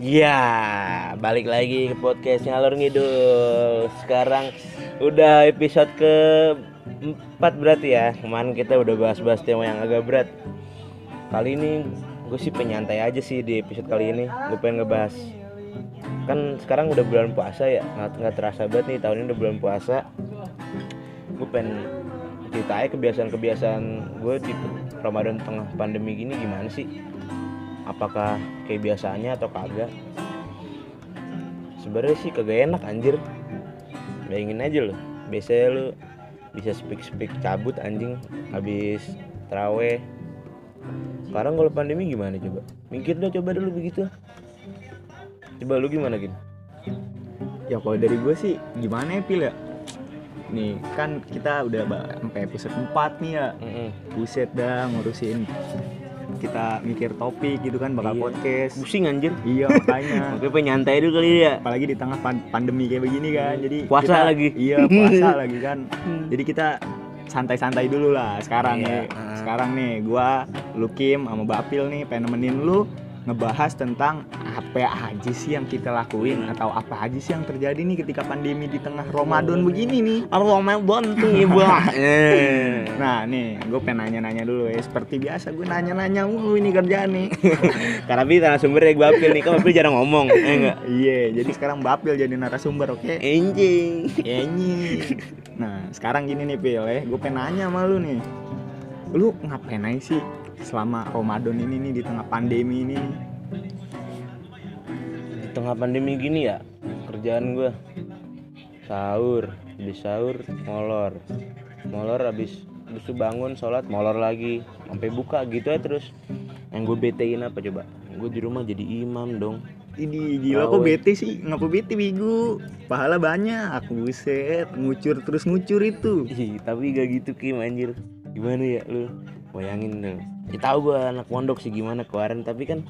Ya, balik lagi ke podcast ngalor ngidul. Sekarang udah episode ke 4 berarti ya. Kemarin kita udah bahas-bahas tema yang agak berat. Kali ini gue sih penyantai aja sih di episode kali ini. Gue pengen ngebahas kan sekarang udah bulan puasa ya nggak, nggak terasa banget nih tahun ini udah bulan puasa gue pengen ceritain kebiasaan-kebiasaan gue di Ramadan tengah pandemi gini gimana sih apakah kayak biasanya atau kagak? Sebenarnya sih kagak enak anjir. Bayangin aja lo biasanya lu bisa speak speak cabut anjing. Habis teraweh sekarang kalau pandemi gimana coba? Mikir dah coba dulu begitu. Coba lu gimana gin? Ya kalau dari gue sih gimana ya pil ya? Nih kan kita udah sampai episode 4 nih ya. Mm-mm. buset dah ngurusin kita mikir topik gitu kan bakal Iya. podcast. Pusing anjir. Iya makanya. Oke pengen nyantai dulu kali ya apalagi di tengah pan- pandemi kayak begini kan jadi Puasa kita- lagi. iya puasa lagi kan. Jadi kita santai-santai dulu lah sekarang Iya, nih. Ah. sekarang nih gua Lukim sama Bapil nih pengen nemenin lu ngebahas tentang apa aja sih yang kita lakuin atau apa aja sih yang terjadi nih ketika pandemi di tengah Ramadan begini nih Ramadan tuh ibu Nah nih, gue pengen nanya-nanya dulu ya. Seperti biasa gue nanya-nanya mulu ini kerjaan nih. karena bi narasumber ya Bapil nih kan Bapil jarang ngomong eh enggak Iya, jadi sekarang Bapil jadi narasumber, oke? anjing Enyi. Nah, sekarang gini nih Pil ya, gue pengen nanya sama lu nih. Lu ngapain aja sih selama Ramadan ini nih di tengah pandemi ini? nih? di tengah pandemi gini ya kerjaan gue sahur habis sahur molor. Molor habis itu bangun sholat molor lagi. Sampai buka gitu ya terus. Yang gue betein apa coba? Gue di rumah jadi imam dong. Ini gila kok bete sih, ngapa bete Bigu? Pahala banyak, buset, ngucur terus ngucur itu. Ih, tapi gak gitu Kim anjir. Gimana ya lu? Bayangin lu ya tahu gue anak pondok sih gimana kemarin tapi kan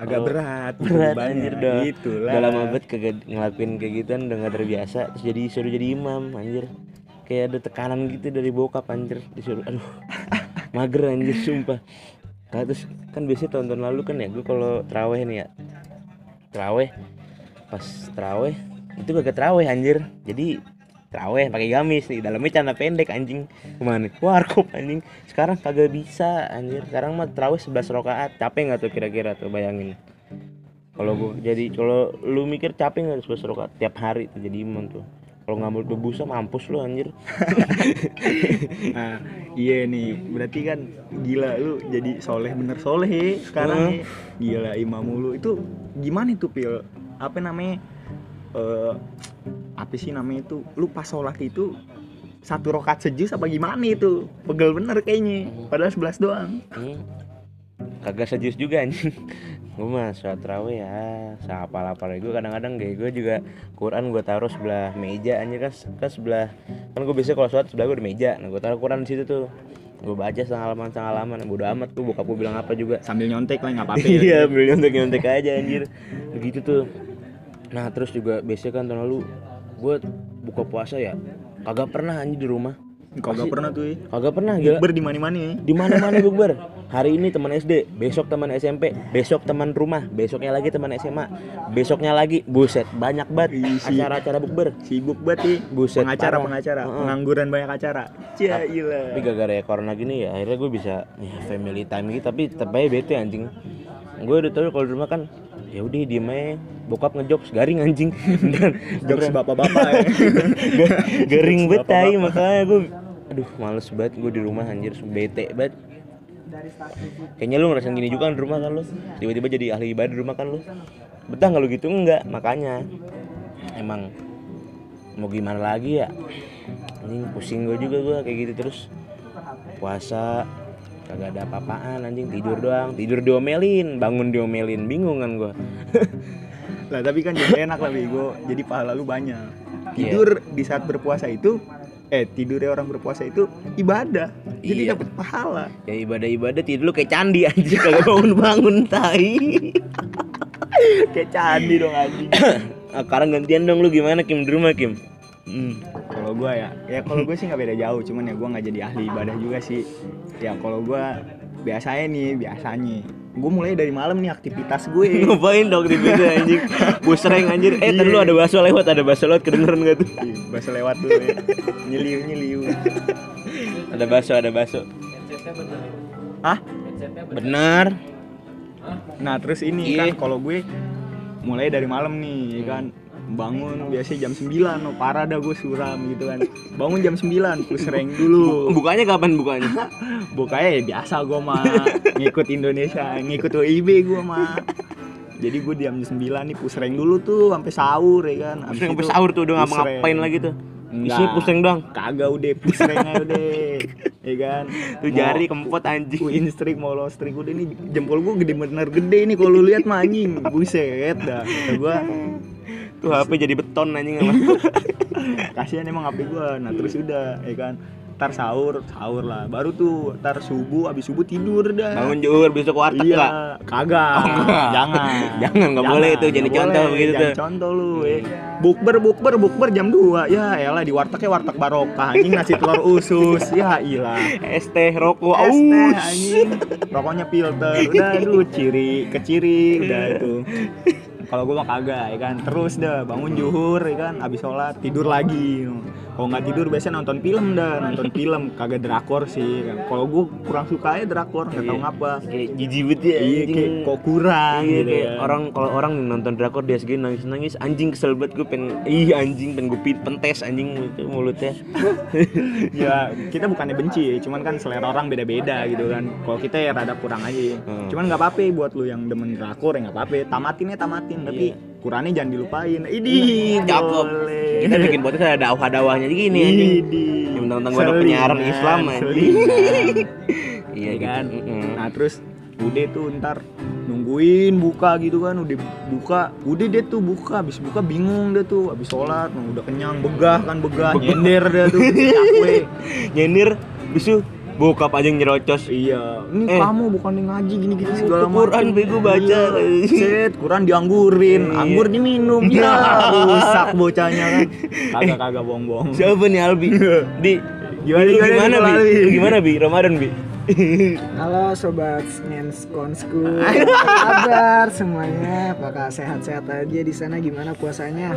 Agak Oh, berat, berat, anjir dah. Itulah. udah lama banget kagak ngelakuin kayak gituan udah gak terbiasa terus jadi suruh jadi imam anjir. Kayak ada tekanan gitu dari bokap anjir. Disuruh aduh mager anjir sumpah. Nah, terus kan biasanya tahun-tahun lalu kan ya gue kalau teraweh nih ya teraweh pas teraweh itu kagak teraweh anjir. Jadi teraweh pakai gamis nih dalamnya celana pendek anjing. Ke mana warkop anjing. Sekarang kagak bisa anjir. Sekarang mah teraweh 11 rakaat. Capek nggak tuh kira-kira tuh bayangin. Kalau gua jadi kalau lu mikir capek nggak 11 rakaat? Tiap hari tuh jadi imam tuh. Kalau nggak mau berbusa mampus lu anjir. Nah, iya nih, berarti kan gila lu jadi soleh bener soleh sekarang nih. Gila imam lu itu gimana itu pil? Apa namanya? eh apa sih namanya itu? Lu pas sholat itu satu rokat sejus apa gimana itu? Pegel bener kayaknya. Padahal 11 doang. Hmm. kagak sejus juga anjing gue mah sholat terawih ya siapa lapar gue kadang-kadang kayak gue juga Quran gue taruh sebelah meja anjir kan kan sebelah kan gue biasanya kalau sholat sebelah gue di meja nah gue taruh Quran di situ tuh gue baca setengah halaman setengah halaman bodo amat tuh bokap gue bilang apa juga Sambil nyontek lah nggak apa-apa. iya ya. beli nyontek nyontek aja anjir begitu tuh nah terus juga biasanya kan tahun lalu gue buka puasa ya kagak pernah anjir di rumah Kagak pernah tuh ya. kagak pernah gila Ber di mana-mana ya. di mana mana bukber hari ini teman SD besok teman SMP besok teman rumah besoknya lagi teman SMA besoknya lagi buset banyak banget Isi. acara-acara bukber Sibuk banget nih. Buset, pengacara parah. pengacara, Heeh. pengangguran banyak acara. Cia gila. tapi gara-gara ya corona gini ya akhirnya gue bisa ya family time gitu tapi tetap aja bete anjing gue udah tahu kalau di rumah kan ya udah diem aja. Bokap ngejokes garing anjing. Dan Jokes bapak-bapak ya. garing Bapak-bapak. tai makanya gue aduh males banget gue di rumah anjir. Bete banget. Kayaknya lu ngerasain gini juga kan di rumah kan lu. Tiba-tiba jadi ahli ibadah di rumah kan lu. Betah nggak lu gitu? Enggak makanya. Emang mau gimana lagi ya? Anjing pusing gue juga gue kayak gitu terus. Puasa kagak ada apa-apaan anjing. Tidur doang. Tidur diomelin. Bangun diomelin. Bingung kan gue lah tapi kan jadi enak lah Bego jadi pahala lu banyak. Iya. tidur di saat berpuasa itu eh tidurnya orang berpuasa itu ibadah. Jadi Iya. dapat pahala. Ya ibadah-ibadah tidur lu kayak candi anjing. Kagak bangun-bangun tai. Kayak candi dong anjing. Sekarang gantian dong lu. Gimana Kim? Di rumah Kim Hmm. kalau gua ya ya kalau gue sih nggak beda jauh cuman ya gua nggak jadi ahli ibadah juga sih ya kalau gua biasanya nih biasanya gue mulai dari malam nih aktivitas gue Ngapain dong beda anjing? Busreng anjir. Eh, tadi lu ada bakso lewat, ada bakso lewat kedengeran gak tuh? bahasa lewat dulu ya nyeliu nyeliu Ada bakso, ada bakso. ah Benar. nah terus ini Iya. kan kalau gue mulai dari malam nih ya kan bangun biasanya jam 9 oh parah dah gue suram gitu kan. Bangun jam 9 push rank dulu. Bukanya kapan bukanya? bukanya ya biasa gue mah ngikut Indonesia ngikut WIB gue mah jadi gue jam 9 nih push rank dulu tuh sampai sahur ya kan. Pusing sampai sahur tuh udah ngapa-ngapain lagi tuh. Enggak. Isinya pusing doang. kagak udah push rank aja udah. Ya kan. Tuh jari kempot anjing. win streak mau low streak udah nih jempol gue gede bener gede nih kalau lu lihat mah anjing. Buset dah. Kata gue Tuh HP jadi beton anjing sama. kasihan emang HP gue nah terus udah ya kan. Ntar sahur sahur lah. Baru tuh ntar subuh abis subuh tidur dah. Bangun juhur besok warteg iya enggak? kagak. Oh, jangan. Jangan, nggak boleh itu, jangan nggak dicontoh boleh, begitu. Contoh lu ya. Bukber bukber bukber jam 2 ya elah di wartegnya warteg barokah. Anjing nasi telur usus. Ya ilah. Es teh rokok. Es teh anjing. Rokoknya filter. Udah aduh ciri keciri udah itu kalau gue mah kagak ya kan? Terus dah bangun juhur ya kan? Abis sholat tidur lagi kalau nggak tidur biasanya nonton film dah nonton film. Kagak drakor sih. Kalau gue kurang suka ya drakor nggak tahu Iya. ngapa. Kayak jijik banget ya iya kayak kok kurang Iya gitu kayak ya. orang kalau orang nonton drakor dia segini nangis nangis anjing kesel banget gue pengen ih anjing pengen gue pentes anjing itu mulutnya. Ya kita bukannya benci cuman kan selera orang beda-beda gitu kan. Kalau kita ya rada kurang aja. Hmm. cuman nggak apa-apa buat lu yang demen drakor ya nggak apa-apa. Tamatin ya tamatin. Tapi kurangnya jangan dilupain. Ini cakep boleh. kita bikin podcast ada dakwah-dakwahnya gini anjing. Idih. Yang tentang gua ada penyiaran Islam, anjing. iya Ya kan? Gitu Mm-mm. nah terus udah tuh ntar nungguin buka gitu kan udah buka. Udah deh tuh buka habis buka bingung deh tuh habis sholat udah kenyang begah kan begah nyender deh tuh. Nyender bisu bokap aja yang nyerocos Iya, ini Eh. kamu bukan yang ngaji gini-gini segala Itu Quran, bego, baca. Iya. Set, Quran dianggurin, Iya. anggur diminum. Ya, rusak bocahnya kan. Kagak kagak bohong-bohong. siapa nih Albi di Gimana, gimana, gimana Nicola bi gimana bi Ramadan bi Halo sobat Ngenskonsku, apa kabar semuanya? Apakah sehat-sehat aja di sana? Gimana puasanya?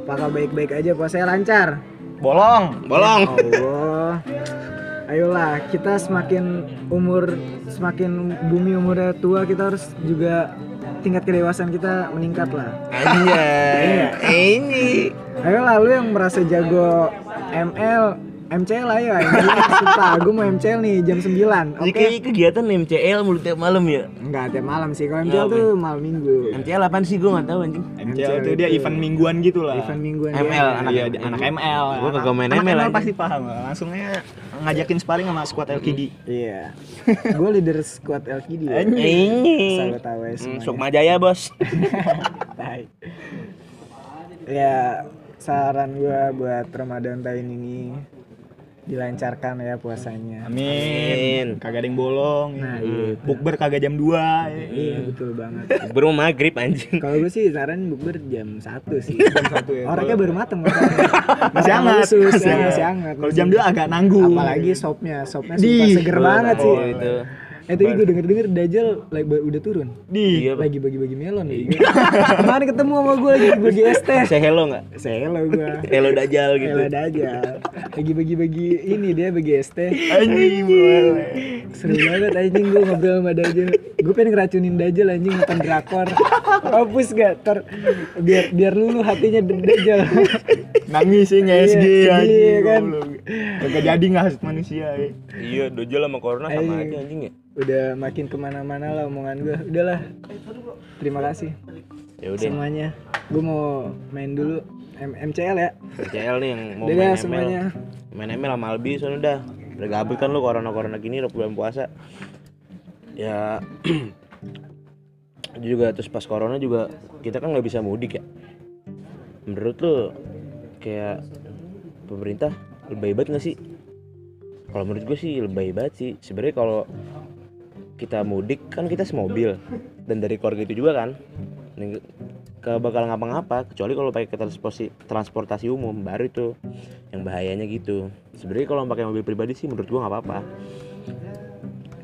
Apakah baik-baik aja puasanya lancar? Bolong. bolong Allah, ayolah kita semakin umur semakin bumi umurnya tua kita harus juga tingkat kedewasaan kita meningkat lah. Anjay. Ini. Ayolah lu yang merasa jago ML MCL ayo anjing. Sumpah, gue mau MCL nih jam 9 Ini Oke kayak kegiatan MCL mulu tiap malam ya Enggak tiap malam sih, kalau Ya, MCL tuh malam minggu MCL apaan sih gue gak tahu anjing MCL itu dia itu. event mingguan gitu lah. Event mingguan ML, dia. anak Iya, ML. anak ML. Gua kagak main Anak ML, anjing. pasti paham. Langsungnya ngajakin sparring sama squad LKD. Iya. gue leader squad LKD ya. Anjing. AWS Hmm. Sukma Jaya bos Tai. Ya, saran gue buat Ramadan tahun ini dilancarkan ya puasanya. Amin. Amin. Kagak ada yang bolong. Nah, iya. Bukber kagak jam 2. Iya, betul banget. Baru maghrib anjing Kalau gue sih saran bukber jam 1 sih. Jam 1 ya. Orangnya baru mateng masih hangat. usus, ya, hangat. masih hangat. Kalau jam 2 agak nanggung. Apalagi sopnya, sopnya Di. sumpah seger banget sih. Oh, itu Eh tadi gue denger-denger Dajjal lagi udah turun. Di. Iya Pak. Lagi bagi-bagi melon nih. Kemarin ketemu sama gue lagi bagi es teh. Saya hello gak? Saya lo gue. Hello Dajjal gitu Elah Dajjal. Lagi bagi-bagi ini dia bagi es teh. Anjing boleh. Seru banget anjing gue ngobrol sama Dajjal. Gue pengen ngeracunin Dajjal anjing nonton drakor. Hapus gak? Ter biar biar lulu hatinya Dajjal. Nangis sih Iya, nge-SG anjing. kan. Kagak jadi ngasut manusia ya. Iya Dajjal sama Corona sama Anjing. aja anjing ya Udah makin ke mana-mana lah omongan gue. Udahlah. Terima kasih Ya udah semuanya. Gue mau main dulu M- MCL ya. MCL nih yang mau Dadah main ML semuanya. Main ML sama Albi soalnya udah Udah gabut kan lu corona-corona gini udah bulan puasa Ya juga terus pas corona juga kita kan nggak bisa mudik ya menurut lu kayak pemerintah lebih banget nggak sih? Kalau menurut gue sih lebih banget sih. Sebenarnya kalau kita mudik kan kita semobil dan dari keluarga itu juga kan. Ke bakal ngapa-ngapa kecuali kalau pakai transportasi transportasi umum baru itu. Yang bahayanya gitu. Sebenarnya kalau pakai mobil pribadi sih menurut gua nggak apa-apa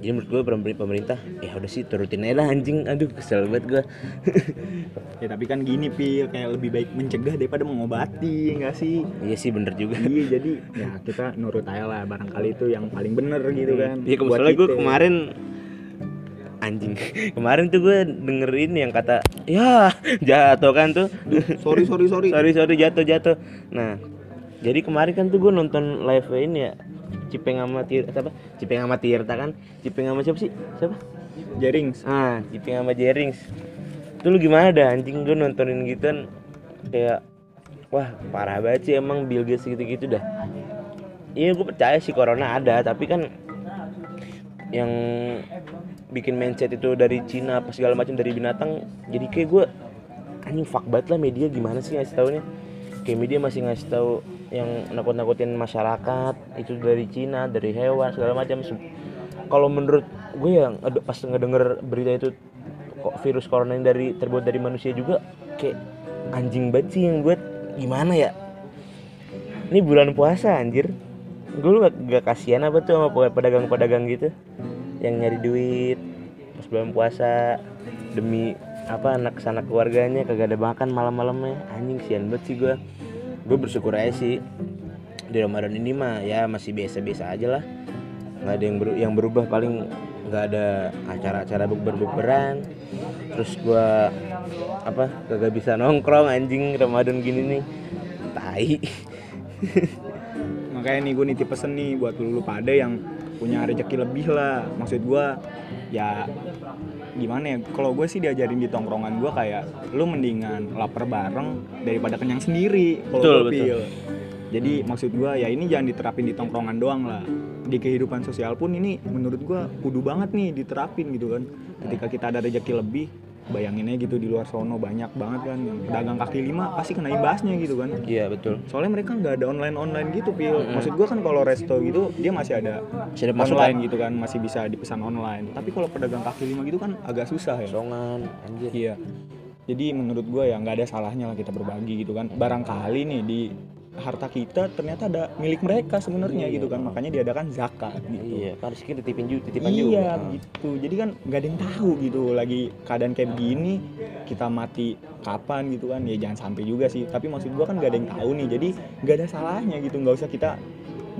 jadi menurut gue pemerintah pemerintah ya udah sih turutin aja lah anjing. Aduh kesel banget gue ya tapi kan gini pil kayak lebih baik mencegah daripada mengobati enggak sih? Iya sih bener juga. Iya jadi ya kita nurut aja lah barangkali itu yang paling bener gitu kan Iya kebetulan gue kemarin anjing kemarin tuh gue dengerin yang kata ya jatuh kan tuh. Sorry sorry sorry. Sorry sorry jatuh jatuh. Nah jadi kemarin kan tuh gue nonton live ini ya Cipeng sama Tirta apa Cipeng sama Tirta kan? Cipeng sama siapa sih? Siapa? Jerings. Ah Cipeng sama Jerings. Itu lu gimana dah? Anjing gue nontonin gituan kayak wah parah banget sih emang Bill Gates gitu-gitu dah. Iya gue percaya sih corona ada tapi kan yang bikin mindset itu dari Cina apa segala macam dari binatang jadi kayak gue anjing fuck banget lah media gimana sih ngasih taunya? Kayak media masih ngasih tahu yang nakut-nakutin masyarakat itu dari Cina dari hewan segala macam. Kalau menurut gue yang pas ngedenger berita itu kok virus corona ini dari terbuat dari manusia juga kayak anjing banget sih yang buat. Gimana ya? Ini bulan puasa anjir. Gue lu gak, gak kasihan apa tuh sama pedagang-pedagang gitu yang nyari duit pas bulan puasa demi apa anak sanak keluarganya kagak ada makan malam-malamnya. Anjing sian banget sih gue gue bersyukur aja sih di Ramadan ini mah ya masih biasa-biasa aja lah. Nggak ada yang beru- yang berubah paling nggak ada acara-acara bukber-bukberan. Terus gue apa kagak bisa nongkrong anjing Ramadan gini nih. Tai. Makanya nih gue nitip pesen nih buat lu, lu pada yang punya rezeki lebih lah. Maksud gue ya gimana ya? Kalau gue sih diajarin di tongkrongan gue kayak lu mendingan lapar bareng daripada kenyang sendiri kalau gue pil jadi maksud gue ya ini jangan diterapin di tongkrongan doang lah. Di kehidupan sosial pun ini menurut gue kudu banget nih diterapin gitu kan. Ketika kita ada rezeki lebih bayangin aja gitu di luar sono banyak banget kan. Yang dagang kaki lima pasti kena imbasnya gitu kan. Iya betul. Soalnya mereka nggak ada online online gitu pil. Maksud gua kan kalau resto gitu dia masih ada Masih ada masukan. online gitu kan masih bisa dipesan online. Tapi kalau pedagang kaki lima gitu kan agak susah ya. Songan anjir. Iya. Jadi menurut gua ya nggak ada salahnya lah kita berbagi gitu kan. Barangkali nih di harta kita ternyata ada milik mereka sebenarnya gitu kan. makanya diadakan zakat gitu. Iya kan rezeki dititipin juga titipan iya juga gitu. Jadi kan nggak ada yang tahu gitu lagi keadaan kayak begini kita mati kapan gitu kan. Ya jangan sampai juga sih. Tapi maksud gua kan nggak ada yang tahu nih. Jadi nggak ada salahnya gitu. Nggak usah kita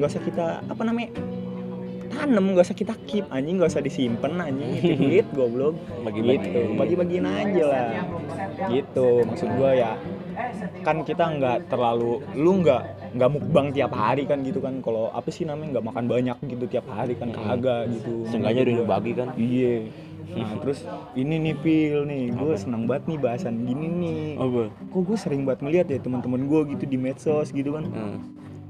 nggak usah kita apa namanya tanam nggak usah kita keep anjing. Nggak usah disimpan anjing. Itu duit goblok. Bagi-bagi. gitu. Bagi-bagiin aja lah. Gitu. Maksud gua ya kan kita nggak terlalu lu nggak nggak mukbang tiap hari kan gitu kan. Kalau apa sih namanya nggak makan banyak gitu tiap hari kan kagak gitu. Seenggaknya udah bagi kan? iya. Nah terus ini nih pil nih. Gue senang banget nih bahasan gini nih. Apa? Kok gue sering banget ngeliat ya teman-teman gue gitu di medsos gitu kan. Hmm.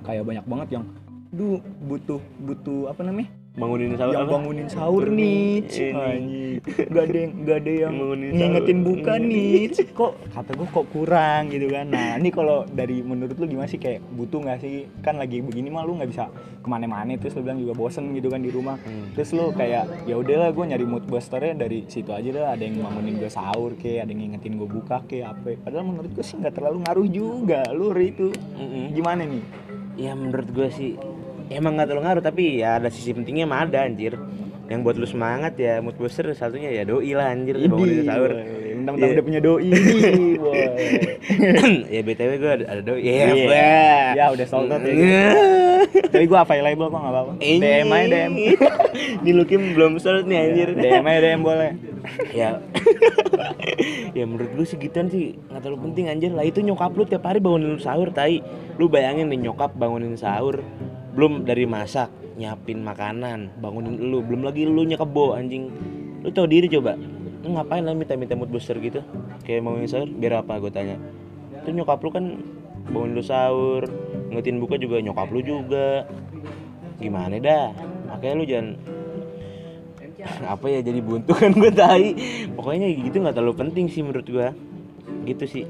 kayak banyak banget yang duh butuh butuh apa namanya bangunin sahur yang bangunin sahur nih Ini. anjing. Gak ada yang gak ada yang Bangunin ngingetin sahur. buka nih kok kata gue kok kurang gitu kan. Nah ini kalau dari menurut lu gimana sih? Kayak butuh nggak sih? Kan lagi begini mah lu nggak bisa ke mana-mana. Terus lu bilang juga bosen gitu kan di rumah. Hmm. terus lu kayak ya udahlah gue nyari mood boosternya dari situ aja dah. Ada yang bangunin gue sahur kayak ada yang ngingetin gue buka kayak apa. Padahal menurut gue sih nggak terlalu ngaruh juga. Lu itu gimana nih? Ya menurut gue sih emang nggak terlalu ngaruh tapi ya ada sisi pentingnya mah ada anjir yang buat lu semangat ya mood booster satunya ya doi lah anjir bangunin sahur Mentang-mentang Iya. udah punya doi ya btw gue ada, ada doi ya Iya. yeah. Ya udah sold out ya. Tapi gue apa label kok nggak apa-apa. DM aja DM. di Lukim belum sold nih anjir DM aja DM boleh. ya ya menurut gue sih gituan sih nggak terlalu penting anjir lah itu nyokap lu tiap hari bangunin lu sahur tai lu bayangin nih nyokap bangunin sahur belum dari masak nyiapin makanan bangunin lu. Belum lagi lu nyekebo anjing. Lu tau diri coba. Lu ngapain lah minta minta mood booster gitu? Kayak bangunin sahur biar apa gue tanya. Itu nyokap lu kan bangunin lu sahur ngetin buka juga nyokap lu juga. Gimana dah? Makanya lu jangan apa ya jadi buntu kan gue tai. Pokoknya gitu nggak terlalu penting sih menurut gue gitu sih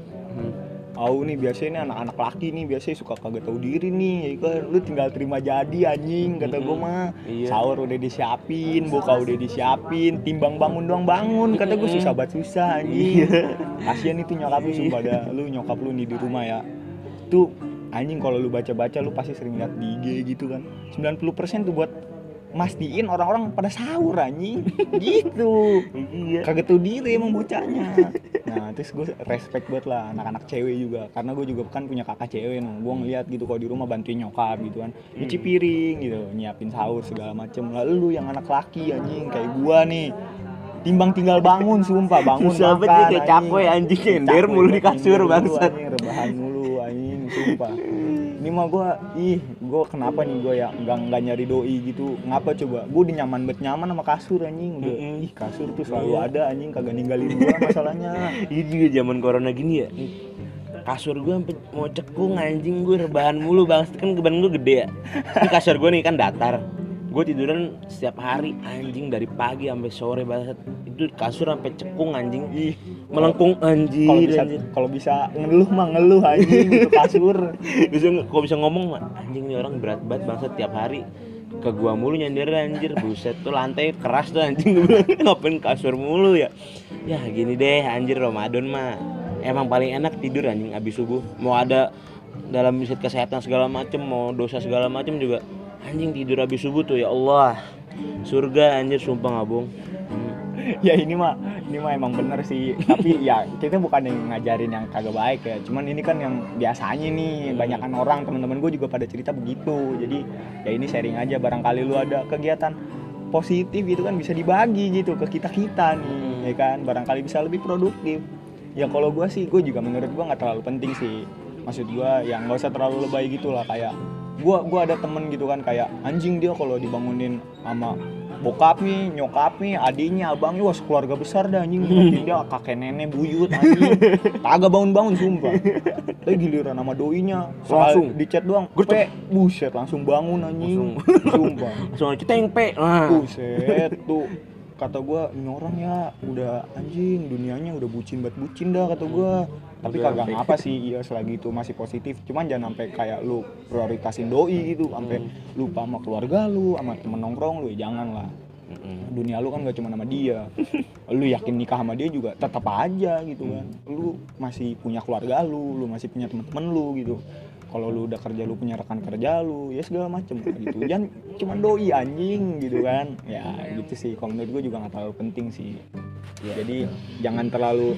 Au nih biasanya nih anak-anak laki nih biasanya suka kagak tahu diri nih. Ya kan lu tinggal terima jadi anjing kata gue mah. Iya. sahur udah disiapin buka udah disiapin timbang bangun doang bangun kata gue susah banget susah anjing. Kasian itu nyokap lu sumpah dah. Lu nyokap lu nih di rumah ya. Tuh anjing kalau lu baca-baca lu pasti sering lihat di IG gitu kan. 90% tuh buat mastiin orang-orang pada sahur anjing. Gitu. Iya. Kagak tahu diri emang bocahnya. Nah terus gue respect buat lah anak-anak cewek juga. Karena gue juga kan punya kakak cewek no. gue ngeliat gitu kalau di rumah bantuin nyokap gitu kan. Nyuci piring gitu nyiapin sahur segala macem. Lah lu yang anak laki anjing kayak gua nih. Timbang tinggal bangun sumpah bangun Susah banget makan, nih, kayak capek, anjing. Nyender mulu di kasur, anjing, rebahan mulu anjing sumpah ini mah gua ih gua kenapa nih gua ya nggak nggak nyari doi gitu? Ngapa coba? Gua udah nyaman bet nyaman sama kasur anjing. Udah Mm-mm. ih kasur tuh selalu Iya. ada anjing. Kagak ninggalin gua masalahnya. Ini juga zaman corona gini ya. Kasur gue sampai mau cekung anjing. Gue rebahan mulu bang. Kan keban gue gede ya. Ini kasur gue nih kan datar. Gue tiduran setiap hari anjing. Dari pagi sampai sore banget itu kasur sampai cekung anjing. Ih melengkung anjing kalau bisa kalau bisa ngeluh mah ngeluh anjing itu kasur. Bisa kalau bisa ngomong mah anjing nih orang berat banget bangsa tiap hari. Ke gua mulu nyender anjir. Buset tuh lantai keras tuh anjing. Ngapain kasur mulu ya? Ya gini deh anjir Ramadan mah. Emang paling enak tidur anjing abis subuh. Mau ada dalam misalnya kesehatan segala macem mau dosa segala macem juga. Anjing tidur abis subuh tuh ya Allah. Surga anjir sumpah ngabung. Hmm. ya ini mah ini mah emang bener sih. Tapi ya kita bukan yang ngajarin yang kagak baik ya. Cuman ini kan yang biasanya nih banyakan orang teman-teman gue juga pada cerita begitu. Jadi ya ini sharing aja barangkali lu ada kegiatan positif gitu kan bisa dibagi gitu ke kita kita nih ya kan? Barangkali bisa lebih produktif. Ya kalau gue sih gue juga menurut gue nggak terlalu penting sih. Maksud gue yang nggak usah terlalu lebay gitu lah kayak gue gua ada temen gitu kan kayak anjing dia kalau dibangunin sama bokap nih, nyokap nih, adiknya, abangnya, wah keluarga besar dah anjing. Dia kakek nenek buyut anjing. Kagak bangun-bangun sumpah. Tapi giliran sama doinya. Langsung. di chat doang pe buset langsung bangun anjing. Sumpah. Langsung kita yang pe. Nah. buset tuh kata gua ini orang ya udah anjing dunianya udah bucin banget bucin dah kata gua. Tapi Udah kagak apa sih iya selagi itu masih positif. Cuman jangan sampai kayak lu prioritasin doi gitu sampai lupa sama keluarga lu sama temen nongkrong lu ya jangan lah Mm-mm. dunia lu kan gak cuma sama dia. Lu yakin nikah sama dia juga tetap aja gitu kan. Lu masih punya keluarga lu lu masih punya teman-teman lu gitu kalau lu udah kerja lu punya rekan kerja lu ya segala macem. Gitu. Jangan cuma doi anjing gitu kan. Ya gitu sih. Kalau menurut gue juga nggak terlalu penting sih. Ya. jadi jangan terlalu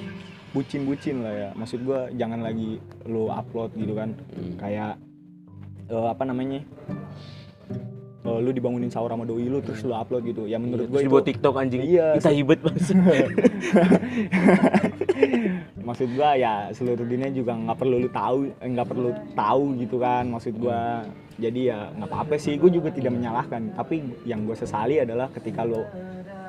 bucin-bucin lah ya. Maksud gue jangan lagi lu upload gitu kan. Hmm. kayak eh, apa namanya? Eh, lu dibangunin sahur sama doi lu terus lu upload gitu. Ya menurut gue Terus itu dibuat TikTok anjing. Iya. kita hibet banget maksud gua ya seluruh dunia juga nggak perlu lu tahu eh, nggak perlu tahu gitu kan maksud gua. Jadi ya nggak apa-apa sih gue juga tidak menyalahkan. Tapi yang gue sesali adalah ketika lu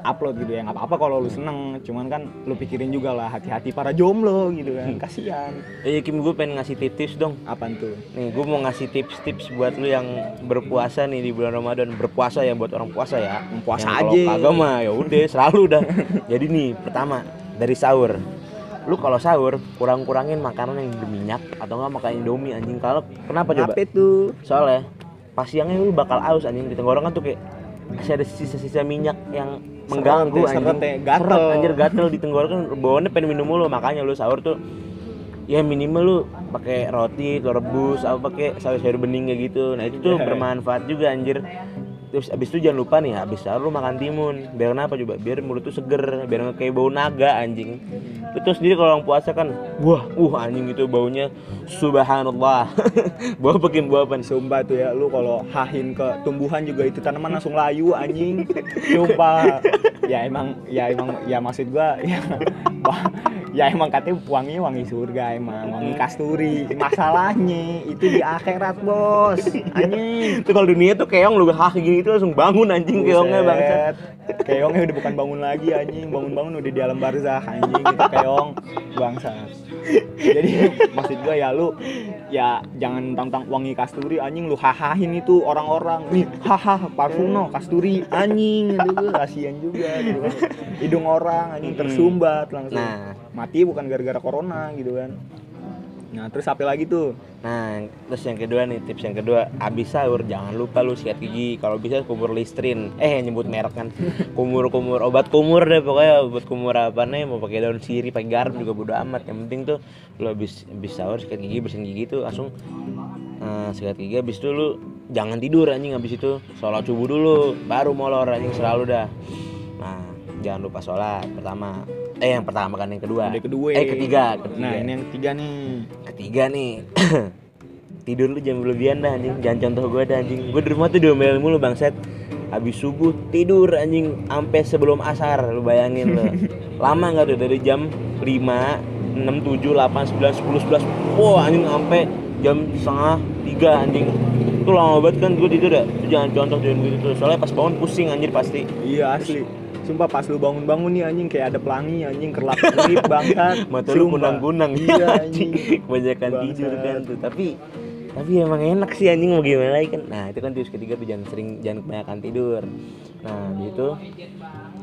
upload gitu ya nggak apa-apa kalau lu seneng. Cuman kan lu pikirin juga lah hati-hati para jomblo gitu kan kasihan. Eh Kim gue pengen ngasih tips dong. Apaan tuh? Nih gue mau ngasih tips-tips buat lu yang berpuasa nih di bulan Ramadan. Berpuasa ya buat orang puasa ya. Puasa Yang aja. Kalau kagak mah ya udah selalu dah. Jadi nih pertama dari sahur Lu kalau sahur kurang-kurangin makanan yang berminyak Atau enggak makan indomie anjing Kalau kenapa coba? apa tuh Soalnya pas siangnya lu bakal aus anjing di tenggorokan tuh kayak masih ada sisa-sisa minyak yang mengganggu Seret seret anjing. ya, gatel. Seret, anjir gatel di tenggorokan bawaannya pengen minum mulu makanya lu sahur tuh ya minimal lu pakai roti, telur rebus, apa pakai sayur-sayur bening kayak gitu. Nah, itu tuh bermanfaat juga anjir. Terus abis itu jangan lupa nih habis sahur lu makan timun. Biar kenapa coba? Biar mulut tuh seger, biar nggak kayak bau naga anjing. Tuh sendiri kalau orang puasa kan, wah, uh anjing gitu baunya subhanallah. Bau bikin bau apa nih? Sumpah tuh ya, lu kalau hahin ke tumbuhan juga itu tanaman langsung layu anjing. Sumpah. Ya emang, ya emang, ya maksud gua ya, wah, ya emang katanya wanginya wangi surga emang, wangi kasturi. Masalahnya itu di akhirat bos, anjing. Itu kalau dunia tuh keong lu hah gini itu langsung bangun anjing keongnya bangsa. Buset. Keongnya udah bukan bangun lagi anjing, bangun-bangun udah di alam barzah anjing itu keong bangsa. Jadi maksud gua ya lu ya jangan tentang wangi kasturi anjing lu hahahin itu orang-orang. Nih, haha parfum no kasturi anjing aduh kasihan juga gitu. Hidung orang anjing tersumbat langsung. Nah, Mati bukan gara-gara corona gitu kan. Nah, terus apa lagi tuh? nah terus yang kedua nih tips yang kedua abis sahur jangan lupa lu sikat gigi. Kalau bisa kumur listrin. Eh nyebut merek kan. Kumur kumur obat kumur deh pokoknya obat kumur apa nih mau pakai daun sirih pakai garam juga bodo amat. Yang penting tuh lu abis abis sahur sikat gigi bersihin gigi tuh langsung eh, sikat gigi. Abis itu lu jangan tidur anjing. Habis itu sholat subuh dulu baru molor anjing selalu dah. Nah jangan lupa sholat pertama. Eh yang pertama kan yang kedua. Yang kedua. eh ketiga ketiga. Nah, ini yang ketiga nih. ketiga nih. Tidur lu jam berlebihan dah anjing. Jangan contoh gue dah anjing. Gue di rumah tuh diomelin mulu bangset habis subuh tidur anjing sampai sebelum asar lu bayangin lo lama nggak tuh dari jam 5 6 7 8 9 10 11 wah anjing sampai jam setengah tiga anjing. Itu lama banget kan gue tidur ya. Jangan contoh jangan gitu soalnya pas bangun pusing anjir pasti. Iya asli. Sumpah pas lu bangun-bangun nih anjing kayak ada pelangi anjing kerlap kerlip bangsat. mata lu kunang-kunang. Iya anjing. kebanyakan tidur kan tuh. Tapi tapi emang enak sih anjing mau gimana lagi kan. Nah itu kan tips ketiga tuh jangan sering jangan kebanyakan tidur. Nah gitu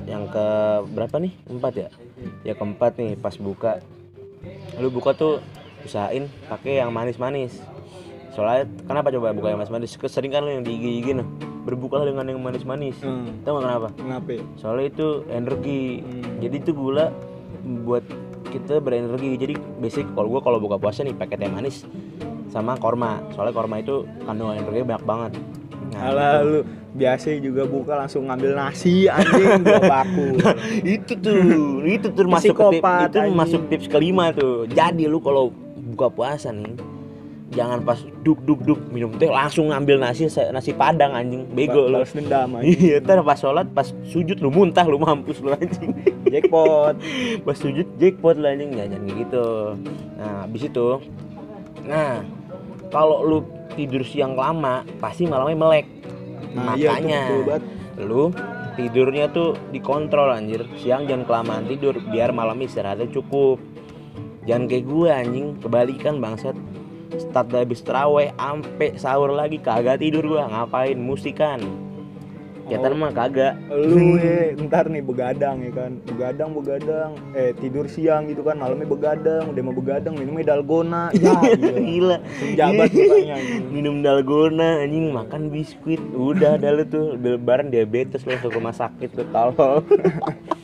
yang ke berapa nih? Empat ya? Ya keempat nih pas buka. Lu buka tuh usahain pakai yang manis-manis soalnya kenapa coba buka yang manis-manis kesering kan lu yang di IG noh berbukalah dengan yang manis-manis Hmm. tahu nggak kenapa Kenapa? ya? soalnya itu energi Hmm. jadi itu gula buat kita berenergi jadi basic kalau gua kalau buka puasa nih pakai teh manis sama korma soalnya korma itu kandungan energinya banyak banget nah, Alah lu biasa juga buka langsung ngambil nasi anjing dua baku. itu tuh itu tuh masuk ke Psikopat, itu anjing. masuk tips kelima tuh jadi lu kalau buka puasa nih jangan pas duk duk duk minum teh langsung ngambil nasi nasi padang anjing. Bego lu Balas dendam iya ntar pas sholat pas sujud lu muntah lu mampus lu anjing. Jackpot. pas sujud jackpot lah anjing. Ya, jangan kayak gitu. Nah habis itu nah kalau lu tidur siang lama pasti malamnya melek. Nah, iya makanya betul banget. lu tidurnya tuh dikontrol anjir. Siang jangan kelamaan tidur biar malam istirahatnya cukup. Jangan kayak gue anjing. Kebalikan bangsat start dari habis terawih ampe sahur lagi kagak tidur gua. Ngapain musikan? Kegiatan mah kagak. Lu ya ntar nih begadang ya kan. Begadang begadang. Eh tidur siang gitu kan malamnya begadang, udah mau begadang minumnya dalgona. Ya gila. gila Senjabat mukanya anjing. minum dalgona anjing makan biskuit. Udah ada lu tuh. Udah lebaran diabetes lu ke rumah sakit lu tolol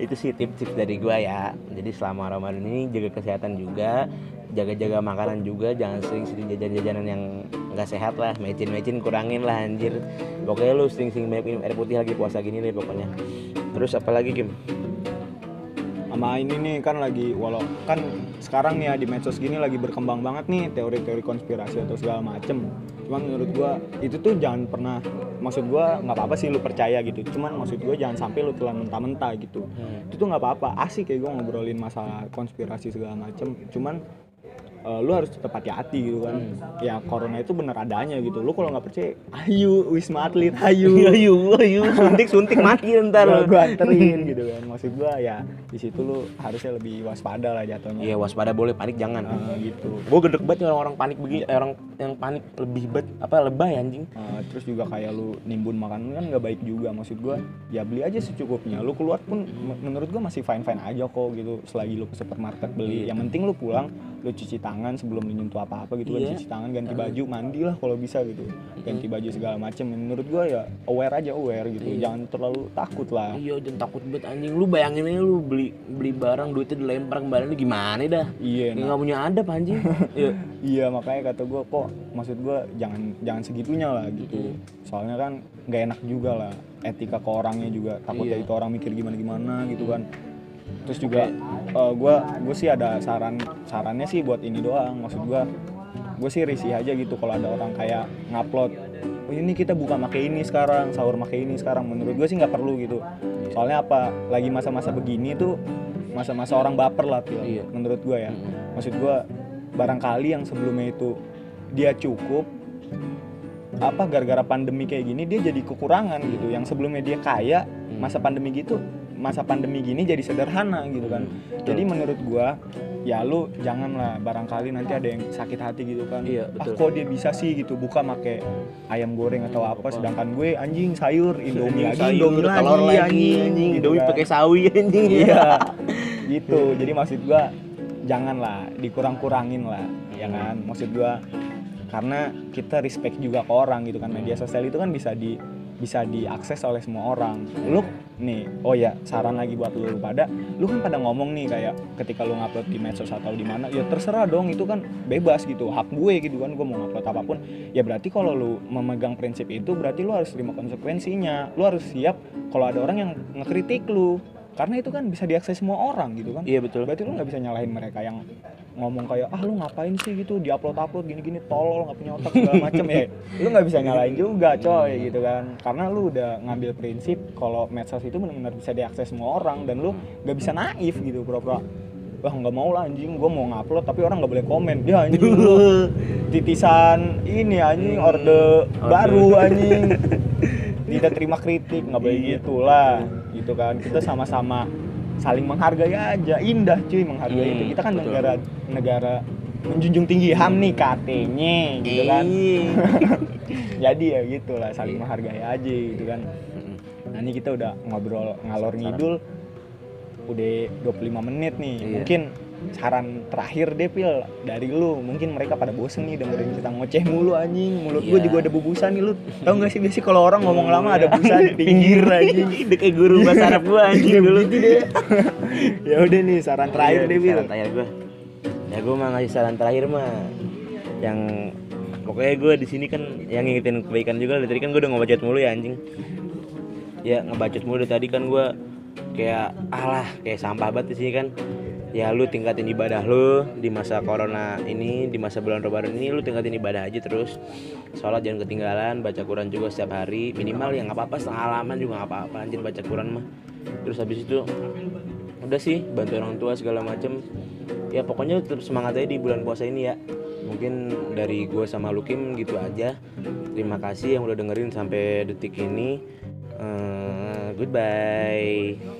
itu sih tips-tips dari gua ya. Jadi selama Ramadan ini jaga kesehatan juga jaga-jaga makanan juga jangan sering-sering jajan-jajanan yang nggak sehat lah mecin-mecin kurangin lah anjir. Pokoknya lu sering-sering minum air putih lagi puasa gini deh pokoknya. Terus apa lagi Kim sama ini nih kan lagi walau kan sekarang nih ya di medsos gini lagi berkembang banget nih teori-teori konspirasi atau segala macem. Cuman menurut gua itu tuh jangan pernah maksud gua nggak apa-apa sih lu percaya gitu. Cuman maksud gua jangan sampai lu telan mentah-mentah gitu. Itu tuh nggak apa-apa asik kayak gua ngobrolin masalah konspirasi segala macem. Cuman eh, lu harus tetap hati-hati gitu kan. Ya corona itu bener adanya gitu. Lu kalau nggak percaya ayo wisma atlet ayo ayo ayo suntik suntik mati ntar gua, gua anterin gitu kan. Maksud gua ya di situ lu harusnya lebih waspada lah jatuhnya. Iya waspada boleh panik jangan. Ah, gitu. Gue gedek banget orang-orang panik begini eh, orang yang panik lebih bet apa lebay anjing. Ah, terus juga kayak lu nimbun makanan kan nggak baik juga maksud gua ya beli aja secukupnya. Lu keluar pun menurut gua masih fine fine aja kok gitu. Selagi lu ke supermarket beli Iya. yang penting lu pulang lu cuci tangan sebelum lu nyentuh apa apa gitu Iya. kan cuci tangan ganti baju mandi lah kalau bisa gitu. Ganti baju segala macem menurut gua ya aware aja aware gitu. Iya. jangan terlalu takut lah. Iya jangan takut banget anjing. Lu bayangin aja lu beli beli barang duitnya dilempar kembali lu gimana dah? Iya Kayak nah, nggak punya adab anjing. Iya iya makanya kata gua kok maksud gua jangan jangan segitunya lah gitu. Soalnya kan nggak enak juga lah etika ke orangnya juga. Takutnya Iya. itu orang mikir gimana gimana gitu kan. Terus juga eh, gua gue sih ada saran sarannya sih buat ini doang. Maksud gua gue sih risih aja gitu kalau ada orang kayak ngupload oh ini kita buka make ini sekarang sahur make ini sekarang. Menurut gue sih nggak perlu gitu. Soalnya apa? Lagi masa-masa begini tuh masa-masa orang baper lah Pil. Iya. menurut gue ya. Maksud gue barangkali yang sebelumnya itu dia cukup apa gara-gara pandemi kayak gini dia jadi kekurangan gitu. Yang sebelumnya dia kaya masa pandemi gitu masa pandemi gini jadi sederhana gitu kan. Jadi menurut gua ya lu janganlah barangkali nanti ada yang sakit hati gitu kan. Iya, ah betul. kok dia bisa sih gitu buka make ayam goreng atau apa sedangkan gue anjing sayur indomie lagi Sayur, indomie lagi, telur lagi anjing, anjing. gitu Indomie kan. pakai sawi anjing. Iya gitu. Jadi maksud gua janganlah dikurang-kurangin lah ya kan. Maksud gua karena kita respect juga ke orang gitu kan. Media sosial itu kan bisa di bisa diakses oleh semua orang. Lu nih oh ya saran lagi buat lu pada lu kan pada ngomong nih kayak ketika lu ngupload di medsos atau di mana ya terserah dong itu kan bebas gitu hak gue gitu kan gue mau ngupload apa pun. Ya berarti kalau lu memegang prinsip itu berarti lu harus terima konsekuensinya lu harus siap kalau ada orang yang ngekritik lu. Karena itu kan bisa diakses semua orang gitu kan. Iya betul. Berarti lu nggak bisa nyalahin mereka yang ngomong kayak ah lu ngapain sih gitu? Diupload upload gini gini tolol nggak punya otak segala macem ya. Lu nggak bisa nyalain juga coy gitu kan. Karena lu udah ngambil prinsip kalau medsos itu benar-benar bisa diakses semua orang dan lu nggak bisa naif gitu pura-pura wah nggak mau lah anjing gue mau ngupload tapi orang nggak boleh komen. Ya anjing lu titisan ini anjing orde. baru anjing. Tidak terima kritik nggak boleh Iya. gitu lah gitu kan. Kita sama-sama saling menghargai aja. Indah cuy menghargai Hmm, itu kita kan betul. negara negara menjunjung tinggi ham nih katanya gitu kan. Iya. jadi ya gitulah saling menghargai aja gitu kan. Nah ini kita udah ngobrol ngalor ngidul udah 25 menit nih. Iya. mungkin saran terakhir deh pil dari lu. Mungkin mereka pada bosen nih dengerin kita ngoceh mulu anjing. Mulut gua Iya. juga ada bubusan nih lu tau gak sih biasanya kalau orang ngomong lama ada bubusan di pinggir anjing. Kayak guru bahasa Arab gua anjing dulu. ya udah nih saran terakhir Iya, deh pil. saran terakhir gua. Ya gua mah ngasih saran terakhir mah yang pokoknya gua di sini kan yang ngingetin kebaikan juga. Dari tadi kan gua udah ngebacot mulu ya anjing. Ya ngebacot mulu dari tadi kan gua kayak alah kayak sampah banget di sini kan ya lu tingkatin ibadah lu di masa corona ini di masa bulan Ramadan ini lu tingkatin ibadah aja terus. Sholat jangan ketinggalan baca Quran juga setiap hari. Minimal ya nggak apa-apa setengah halaman juga nggak apa-apa. Anjir baca Quran mah. Terus habis itu udah sih bantu orang tua segala macem. Ya pokoknya tetap semangat aja di bulan puasa ini ya. Mungkin dari gue sama Lukim gitu aja. Terima kasih yang udah dengerin sampai detik ini. Eh, goodbye